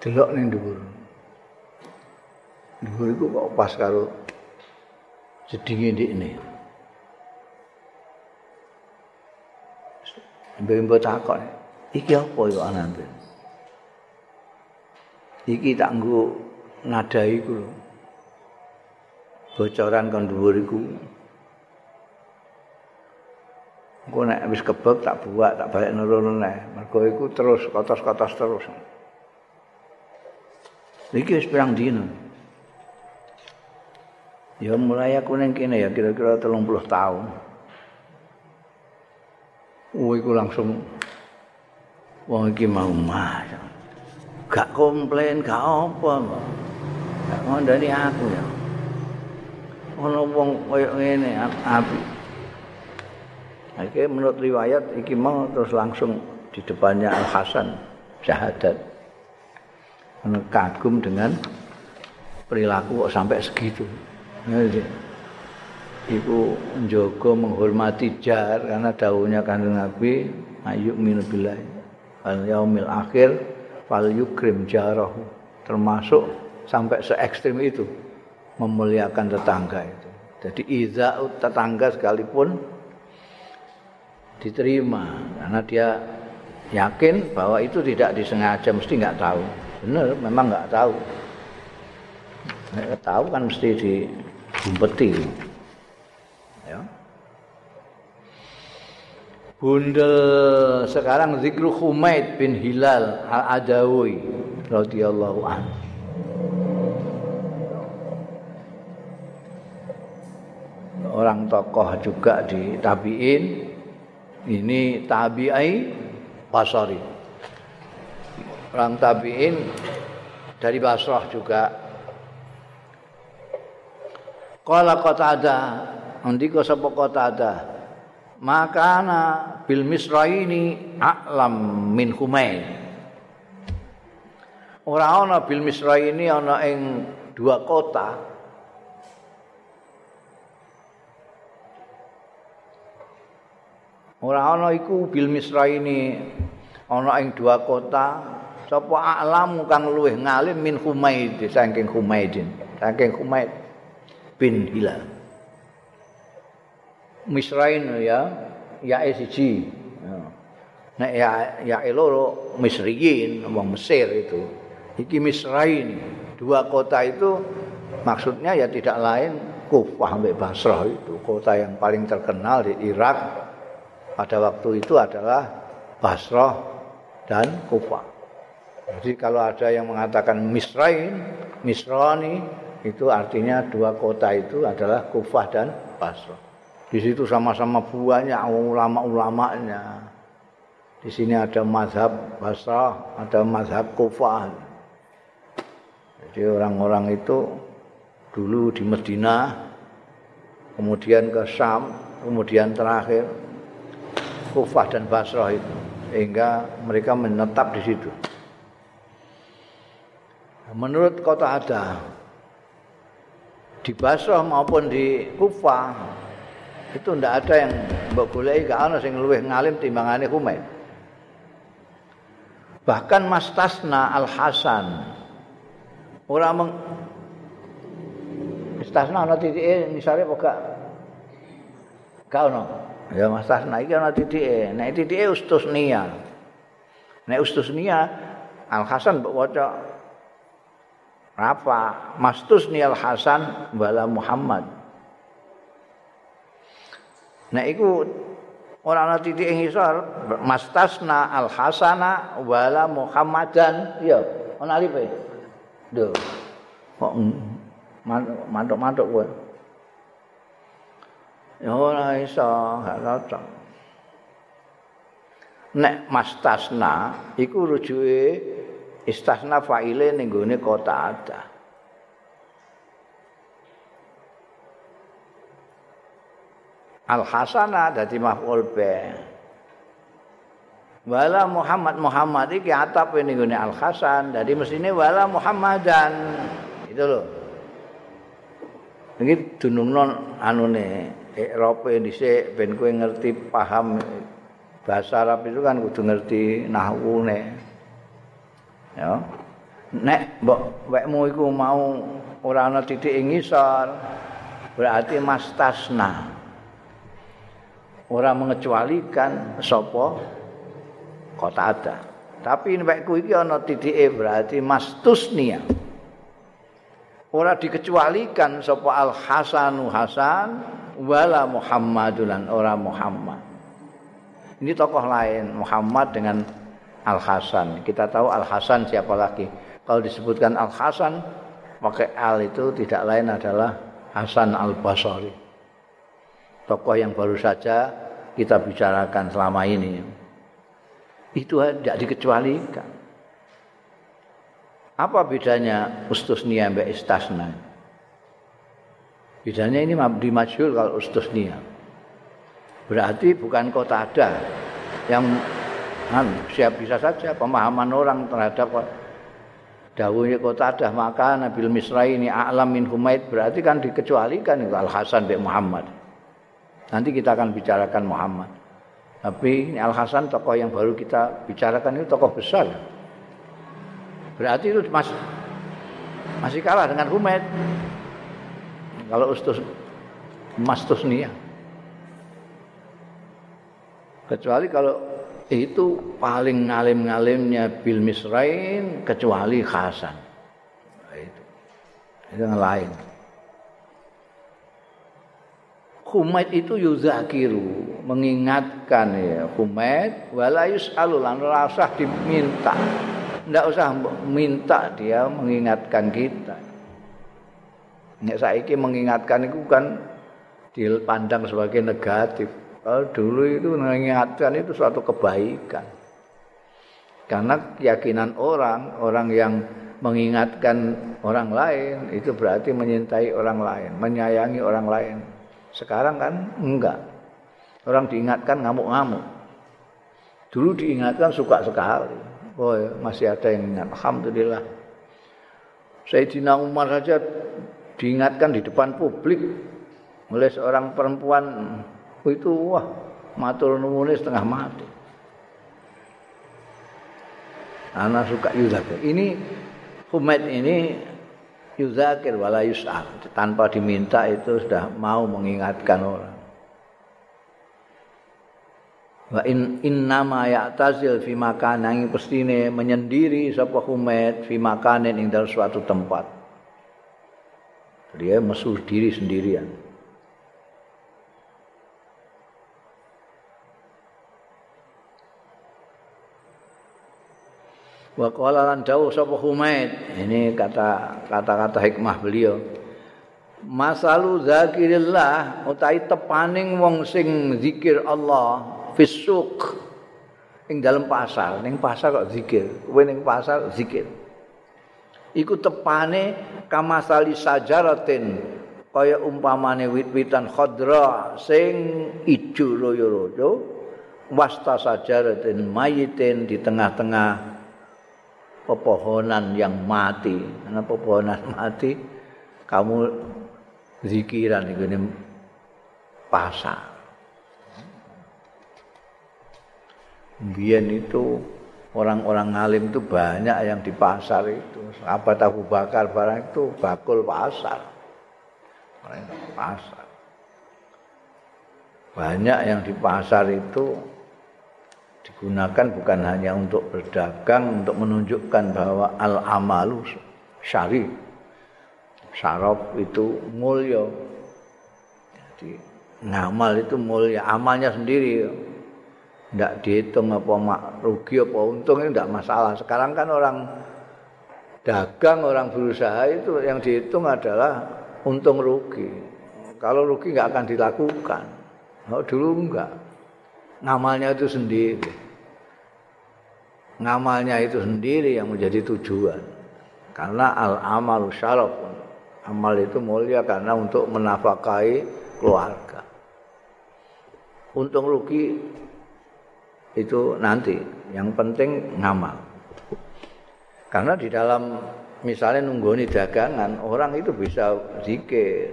Delok ning dhuwur. Dhuwur iku kok pas karo jedinge ndikne. Mbembo takon, iki apa iku anane? Iki tak nggo nadai iku lho. Bocoran kon dhuwur iku. Engko nek wis kebek tak buak, tak balik nurun neh. Mergo iku terus kotos-kotos terus. Iki wis pirang dino. Ya mulai aku ning kene ya kira-kira 30 tahun. Oh iku langsung wong iki mau mah. Gak komplain, gak apa. Gak ngondani aku ya. Ono wong koyo ngene api. Oke, menurut riwayat iki mau terus langsung di depannya Al Hasan syahadat. kagum dengan perilaku kok sampai segitu. Iku menjogo menghormati jar karena daunnya kandung Nabi ayuk minu billahi al yaumil akhir fal yukrim jarahu termasuk sampai se ekstrim itu memuliakan tetangga itu. Jadi iza tetangga sekalipun diterima. Karena dia yakin bahwa itu tidak disengaja mesti nggak tahu. Benar memang nggak tahu. Nggak tahu kan mesti digumpeti ya. Bundel sekarang zikru Humaid bin Hilal al-Adawi radhiyallahu anhu. Orang tokoh juga di tabiin ini tabi'ai basari. Orang tabi'in dari Basrah juga. Qala qatada ndika sapa qatada makana bil misraini a'lam min humain. Ora ana bil misraini ana ing dua kota Ora ana iku bil misra ini ana ing dua kota. Sapa alam kang luwih ngalim min Humaid saking Humaidin saking Humaid bin Hilal. Misrain ya ya siji. Nek ya ya loro Misriyin wong Mesir itu. Iki Misrain dua kota itu maksudnya ya tidak lain Kufah sampai Basrah itu kota yang paling terkenal di Irak pada waktu itu adalah Basrah dan Kufah. Jadi kalau ada yang mengatakan Misrain, Misrani, itu artinya dua kota itu adalah Kufah dan Basrah. Di situ sama-sama banyak ulama-ulamanya. Di sini ada mazhab Basrah, ada mazhab Kufah. Jadi orang-orang itu dulu di Medina, kemudian ke Syam, kemudian terakhir Kufah dan Basrah itu sehingga mereka menetap di situ. Menurut kota ada di Basrah maupun di Kufah itu tidak ada yang mbok goleki gak ana sing luwih ngalim timbangane Humaid. Bahkan Mas Tasna Al Hasan ora meng Tasna ana titike nisare apa gak? Gak ono. Ya Mas Tasna iki ana titike. Nek titike Ustusnia. Nek Ustusnia Al Hasan mbok waca apa? Mastusni Al Hasan wala Muhammad. Nek iku ora ana titik ing isor Mastasna Al Hasana wala Muhammadan. Ya, ana alife. Lho. Kok mantuk-mantuk kowe. Ya ora iso, gak cocok. Nek mastasna iku rujuke istasna faile ning gone kota ada. Al hasana dadi maf'ul be. Wala Muhammad Muhammad iki atap ning gone Al Hasan, dadi mesine wala Muhammadan. Itu loh. Iki dunungno anune Eropa dhisik ben kowe ngerti paham bahasa Arab itu kan kudu ngerti nahwune. Ya. Nek mbok wekmu iku mau ora ana titik ngisor berarti mastasna. Ora mengecualikan sapa kota ada. Tapi wekku iki ana titike berarti mastusnia. Ora dikecualikan sapa Al Hasanu Hasan wala Muhammadulan ora Muhammad. Ini tokoh lain Muhammad dengan Al Hasan. Kita tahu Al Hasan siapa lagi? Kalau disebutkan Al Hasan pakai al itu tidak lain adalah Hasan Al Basri. Tokoh yang baru saja kita bicarakan selama ini. Itu tidak dikecualikan. Apa bedanya ustusnia mbak istasna? Bedanya ini di majhul kalau ustusnia. Berarti bukan kota ada yang kan, siap bisa saja pemahaman orang terhadap dawuhnya kota ada maka Nabil Misra ini a'lam min Humaid berarti kan dikecualikan Al Hasan bin Muhammad. Nanti kita akan bicarakan Muhammad. Tapi ini Al Hasan tokoh yang baru kita bicarakan itu tokoh besar. Berarti itu masih masih kalah dengan Humaid. Kalau Ustus Mastus Nia. Kecuali kalau itu paling ngalim-ngalimnya Bil Misrain kecuali Hasan. Nah, itu. Itu yang lain. Humaid itu yuzakiru mengingatkan ya Humaid wala yus'alu lan rasah diminta tidak usah minta dia mengingatkan kita. Nek saiki mengingatkan itu kan dipandang sebagai negatif. Kalau dulu itu mengingatkan itu suatu kebaikan. Karena keyakinan orang, orang yang mengingatkan orang lain itu berarti menyintai orang lain, menyayangi orang lain. Sekarang kan enggak. Orang diingatkan ngamuk-ngamuk. Dulu diingatkan suka sekali. Oh ya, masih ada yang ingat. Alhamdulillah. Sayyidina Umar saja diingatkan di depan publik oleh seorang perempuan itu wah matur nuwun setengah mati. Anak suka yuzakir. Ini Humaid ini yuzakir wala yus'al. Tanpa diminta itu sudah mau mengingatkan orang. Wa in innama ya'tazil fi makanan yang pestine menyendiri sapa humet fi makanin ing dalam suatu tempat. Dia mesu diri sendirian. Wa qala lan dawuh sapa humet ini kata kata-kata hikmah beliau. Masalu zakirillah utahe tepaning wong sing zikir Allah fisuk ing dalam pasar ning pasar kok zikir. Kowe ning pasar zikir. Iku tepane kamasali sajaratin kaya umpamane wit-witan khadra sing ijo royo-royo wasta sajaratin mayitin di tengah-tengah pepohonan yang mati. Karena pepohonan mati kamu zikiran di pasar Biyen itu orang-orang alim itu banyak yang di pasar itu. Apa tahu bakar barang itu bakul pasar. Pasar. Banyak yang di pasar itu digunakan bukan hanya untuk berdagang, untuk menunjukkan bahwa al-amalu syari. Saraf itu mulia. Jadi ngamal itu mulia, amalnya sendiri ndak dihitung apa mak rugi apa untung itu ndak masalah. Sekarang kan orang dagang, orang berusaha itu yang dihitung adalah untung rugi. Kalau rugi nggak akan dilakukan. Oh, dulu enggak. Ngamalnya itu sendiri. Ngamalnya itu sendiri yang menjadi tujuan. Karena al-amal syaraf. Amal itu mulia karena untuk menafkahi keluarga. Untung rugi itu nanti yang penting ngamal karena di dalam misalnya nunggoni dagangan orang itu bisa zikir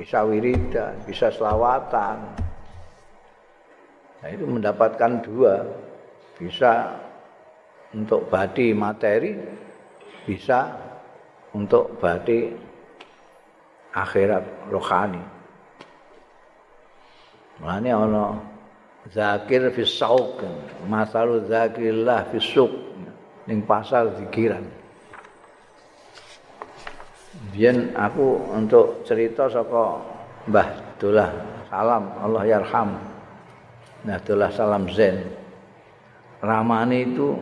bisa wiridan, bisa selawatan. Nah, itu mendapatkan dua, bisa untuk badi materi, bisa untuk badi akhirat rohani. Mulane ana zakir fi sauq, masalu fi suq ning pasar zikiran. Biyen aku untuk cerita saka Mbah Dolah Salam Allah yarham. Nah Dolah Salam Zen. Ramane itu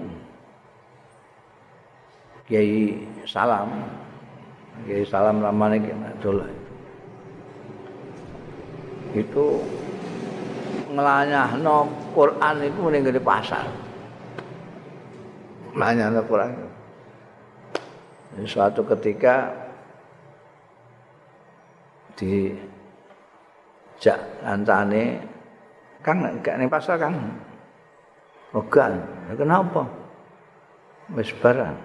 Kiai Salam. Kiai Salam Kiai Dolah. Itu ngelanyahno Quran itu ning di pasar. Ngelanyahno Quran. Di suatu ketika di jak antane Kang gak ning pasar Kang. Ogan, kenapa? Wis barang.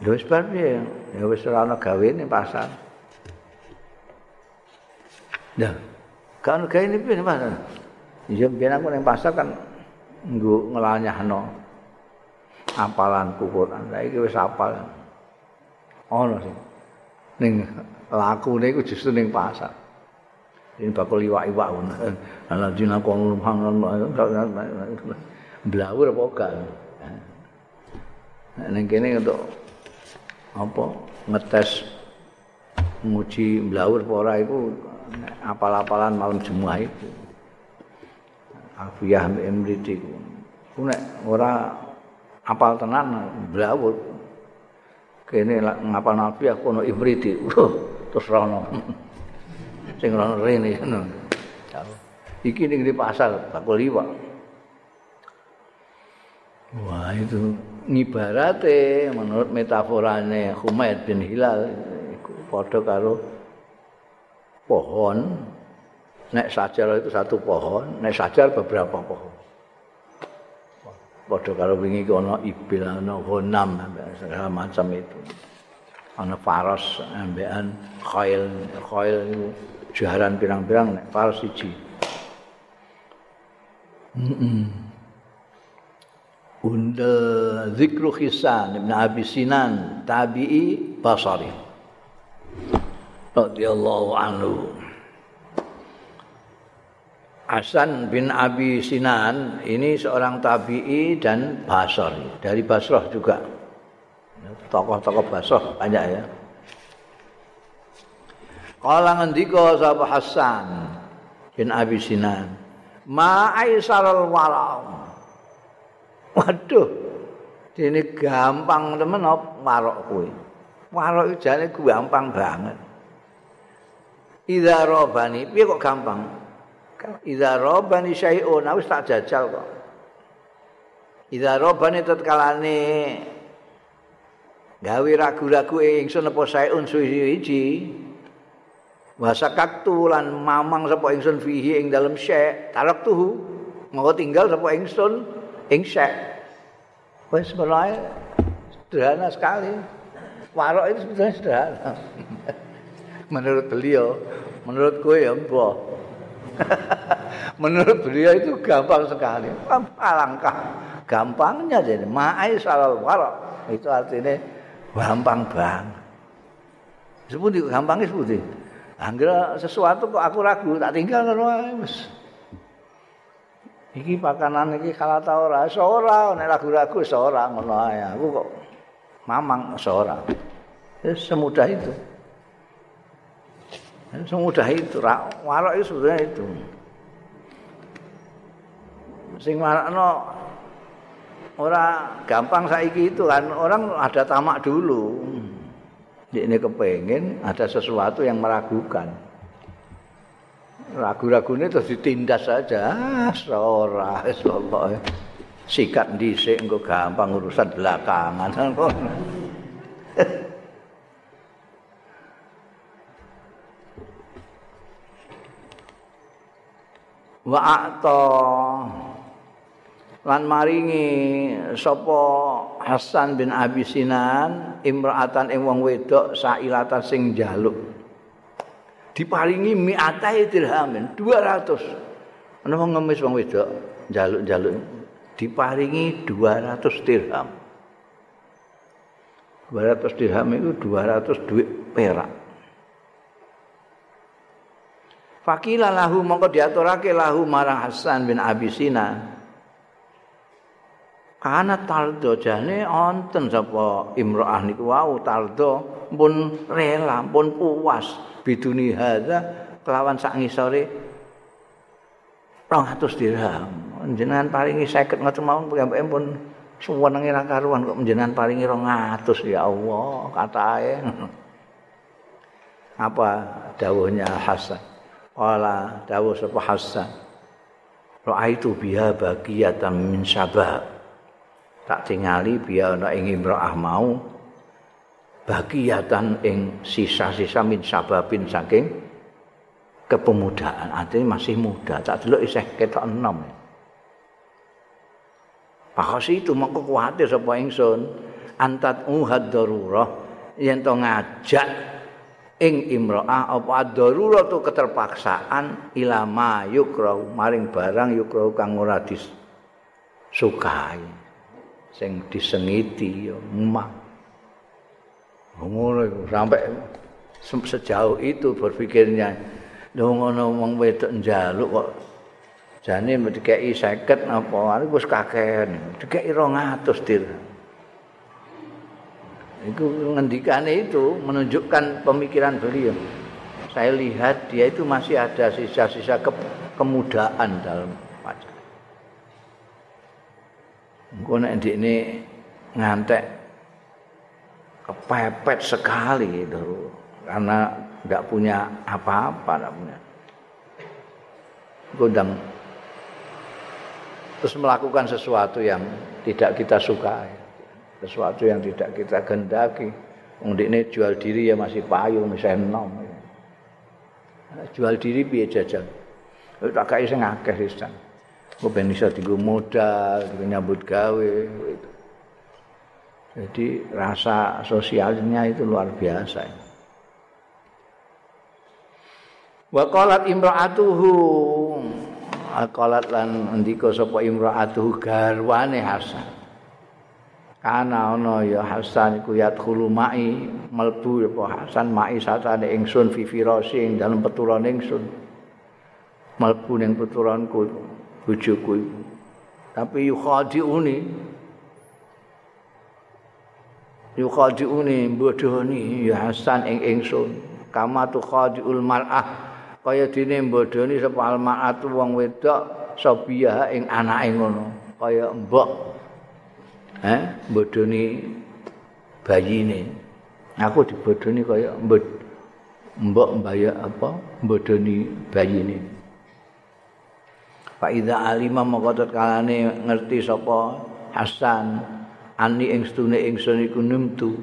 Ya wis bar piye? Ya wis ora ana gawe ning pasar. Nah, kan gawe ning pasar? Iya biyen aku ning pasar kan nggo ngelanyahno apalanku Quran. Saiki wis apal. Ono sih. Ning lakune iku justru ning pasar. Ini bakul iwak-iwak ngono. Ala dina kono manggon blawur apa gak. Ning kene untuk apa ngetes nguji blawur apa ora iku apal-apalan malam Jumat itu. Afiyah mriti ku. Nek ora apal tenan blawur. Kene ngapal nabi aku ono imriti. Terus rono. Sing rono rene ngono. Iki ning di pasar bakul liwak. Wah itu ngibarate menurut metaforane Humaid bin Hilal iku padha karo pohon Nek sajar itu satu pohon, nek sajar beberapa pohon. Padha karo wingi ki ana ibil ana honam segala macam itu. Ana faros ambekan khail, khail jaran pirang-pirang nek faros siji. Heeh. Unda zikru khisan Ibn Abi Sinan tabi'i basari. Radiyallahu anhu. Hasan bin Abi Sinan ini seorang tabi'i dan basri dari Basrah juga. Tokoh-tokoh Basrah banyak ya. Kala ngendika sapa Hasan bin Abi Sinan, "Ma aisaral wala." Waduh. Dene gampang temen op warok kuwi. Warok jane gampang banget. Idza robani, piye kok gampang? Idza robani syai'un wis tak jajal kok. Idza robani tatkalane gawe ragu-ragu ingsun apa syai'un suwi-wiji. Wasakaktu lan mamang sapa ingsun fihi ing dalem syai' tarak tuhu. Mau tinggal sapa ingsun ing syai'. Wis mulai sederhana sekali. Warok itu sebetulnya sederhana. menurut beliau, menurut gue ya mbah. Menurut beliau itu gampang sekali. Alangkah gampangnya jadi ma'ai salal warok. Itu artinya gampang banget. Seperti gampangnya seperti. Angger sesuatu kok aku ragu, tak tinggal ngono ae wis. Iki pakanan iki kala ta ora, ora nek ragu-ragu ora ngono. Aku kok mamang ora. Ya semudah itu. Semudah itu, warok itu sebetulnya itu. Sing marakno ora gampang saiki itu kan orang ada tamak dulu. Ini kepengen ada sesuatu yang meragukan. Ragu-ragu terus ditindas saja. Ah, seorang, seorang. Sikat dhisik engko gampang urusan belakangan. Wa a'ta lan maringi sapa Hasan bin Abi Sinan imra'atan ing wong wedok sailatan sing jaluk diparingi mi'atai dirhamin 200 ana wong ngemis wong wedok njaluk-njaluk diparingi 200 dirham. 200 dirham itu 200 duit perak Fakila lahu mongko diaturake lahu marang Hasan bin Abi Sina. Kana taldo jane onten sapa Imro'ah niku wau taldo pun rela pun puas biduni hadza kelawan sak ngisore 200 dirham. Jenengan paringi 50 ngoten mawon piyambake pun suwenenge ra karuan kok jenengan paringi 200 ya Allah katae. Apa dawuhnya Hasan? Wala dawuh sapa Hasan. Ra'aitu biha bagiyatan min sabab. Tak tingali biya ana ing imra'ah mau bagiyatan ing sisa-sisa min sababin saking kepemudaan. Artinya masih muda. Tak delok isih ketok enom. Pakasi itu mongko kuwatir sapa ingsun antat uhad darurah yen to ngajak ing imro'ah apa daruratu keterpaksaan ilama yukrahu maring barang yukrahu kang ora disukai sing disengiti ya emang ngono sampai sejauh itu berpikirnya lho ngono wong wedok njaluk kok jane dikeki 50 apa wis kakehan. Dikeki 200 dirham itu ngendikane itu menunjukkan pemikiran beliau. Saya lihat dia itu masih ada sisa-sisa ke kemudaan dalam wajah. Engko nek ini ngantek kepepet sekali itu karena nggak punya apa-apa, nggak punya. Godang terus melakukan sesuatu yang tidak kita sukai. Sesuatu yang tidak kita gendaki. Wong ini jual diri ya masih payung misalnya nom. Jual diri piye jajan. Itu tak kaya sing akeh sisan. Kok ben iso dienggo modal, nyambut gawe gitu. Jadi rasa sosialnya itu luar biasa. Wa qalat imra'atuhu qalat lan ndika sapa imra'atuhu garwane Hasan. Kana ana ya Hasan iku yadkhulu mai melbu apa Hasan mai satane ingsun fi firasi ing dalem peturan ingsun. Melbu ning peturanku bojoku tapi yukhadiuni yukhadiuni bodoni ya Hasan ing ingsun. Kama tu khadiul mar'ah kaya dene bodoni sapa almaatu wong wedok sabiah ing anake ngono. Kaya mbok eh bodoni bayine. Aku dibodoni kaya mbok mbaya apa? Bodoni bayine. Pak Ida Alima mengkotot kalane ngerti sapa Hasan ani ing stune ingsun iku numtu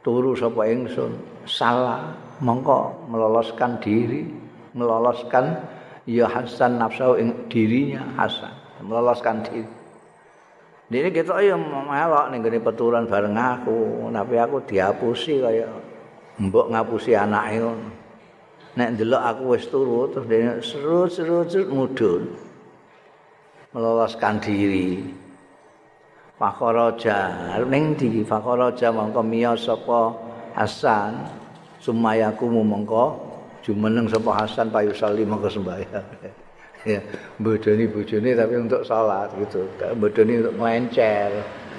turu sapa ingsun salah mongko meloloskan diri meloloskan ya Hasan nafsu ing dirinya Hasan meloloskan diri Dene ketok ya melok ning gone peturan bareng aku, tapi aku diapusi kaya mbok ngapusi anake ngono. Nek ndelok aku wis turu terus dene serut-serut mudhun. Meloloskan diri. Fakharaja, ning di fakharaja mongko miyos sapa Hasan sumayaku mongko jumeneng sapa Hasan payu salim mongko sembahyang. Ya bodoni bojone tapi untuk salat gitu. Bodoni untuk melencer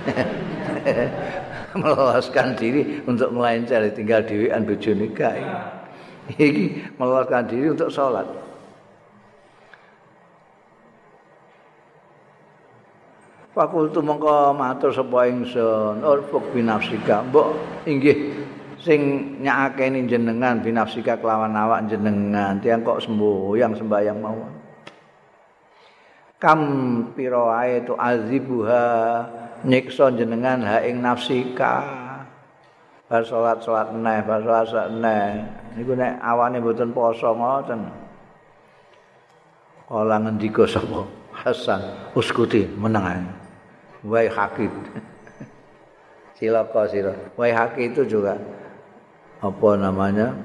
meloloskan diri untuk melencer tinggal dewean bojone kae. Iki meloloskan diri untuk salat Fakultu mongko matur sapa ingsun. Urfuk binafsika. Mbok inggih sing nyakake jenengan binafsika kelawan awak jenengan. Tiang kok semboyang sembayang mawon kam pira wae tu azibuha nyiksa jenengan ha ing nafsika. Bar salat salat neh bar salat neh. Niku nek awane mboten poso ngoten. Kala ngendika sapa? Hasan uskuti meneng wae hakit silaka sira wae hakit itu juga apa namanya?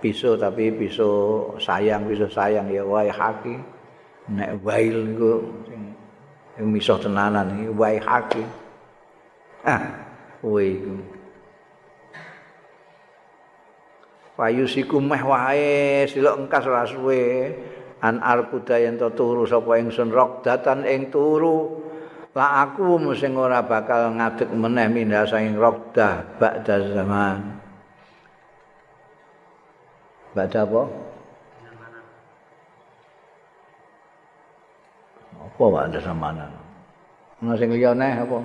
Pisau tapi pisau sayang pisau sayang. Ya wae haki nek wail niku sing sing misah tenanan iki wae haki ah wae iku. Payusiku meh wae silok engkas ora suwe. An arkuda yen to turu sapa ingsun rok datan ing turu. La aku sing ora bakal ngadeg meneh mindah saking rokdah ba'da zaman. Ba'da apa apa ba'da zaman ana sing liyane apa?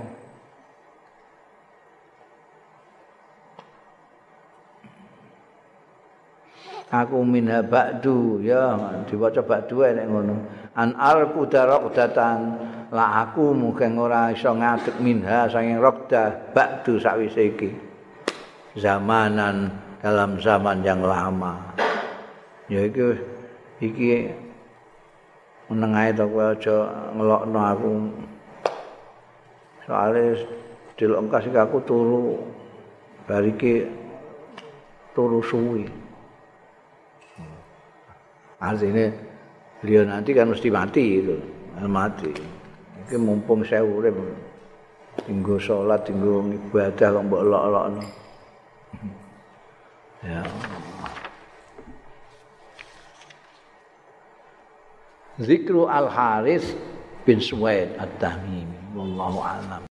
Aku minha ba'du ya diwaca ba'du nek ngono. An al kudarok datan la aku mungkin ora iso ngadeg minha saking rokda ba'du sakwise iki. Zamanan dalam zaman yang lama. Ya iki iki menengae to kowe aja ngelokno aku soalnya delok engkas aku turu bariki turu suwi Artinya beliau nanti kan mesti mati itu, mati. Ini mumpung saya urip, tinggal sholat, tinggal ibadah, kok mbak lok-lok. Ya. Zikru al-Haris bin Suwaid at-Tamimi. Wallahu a'lam.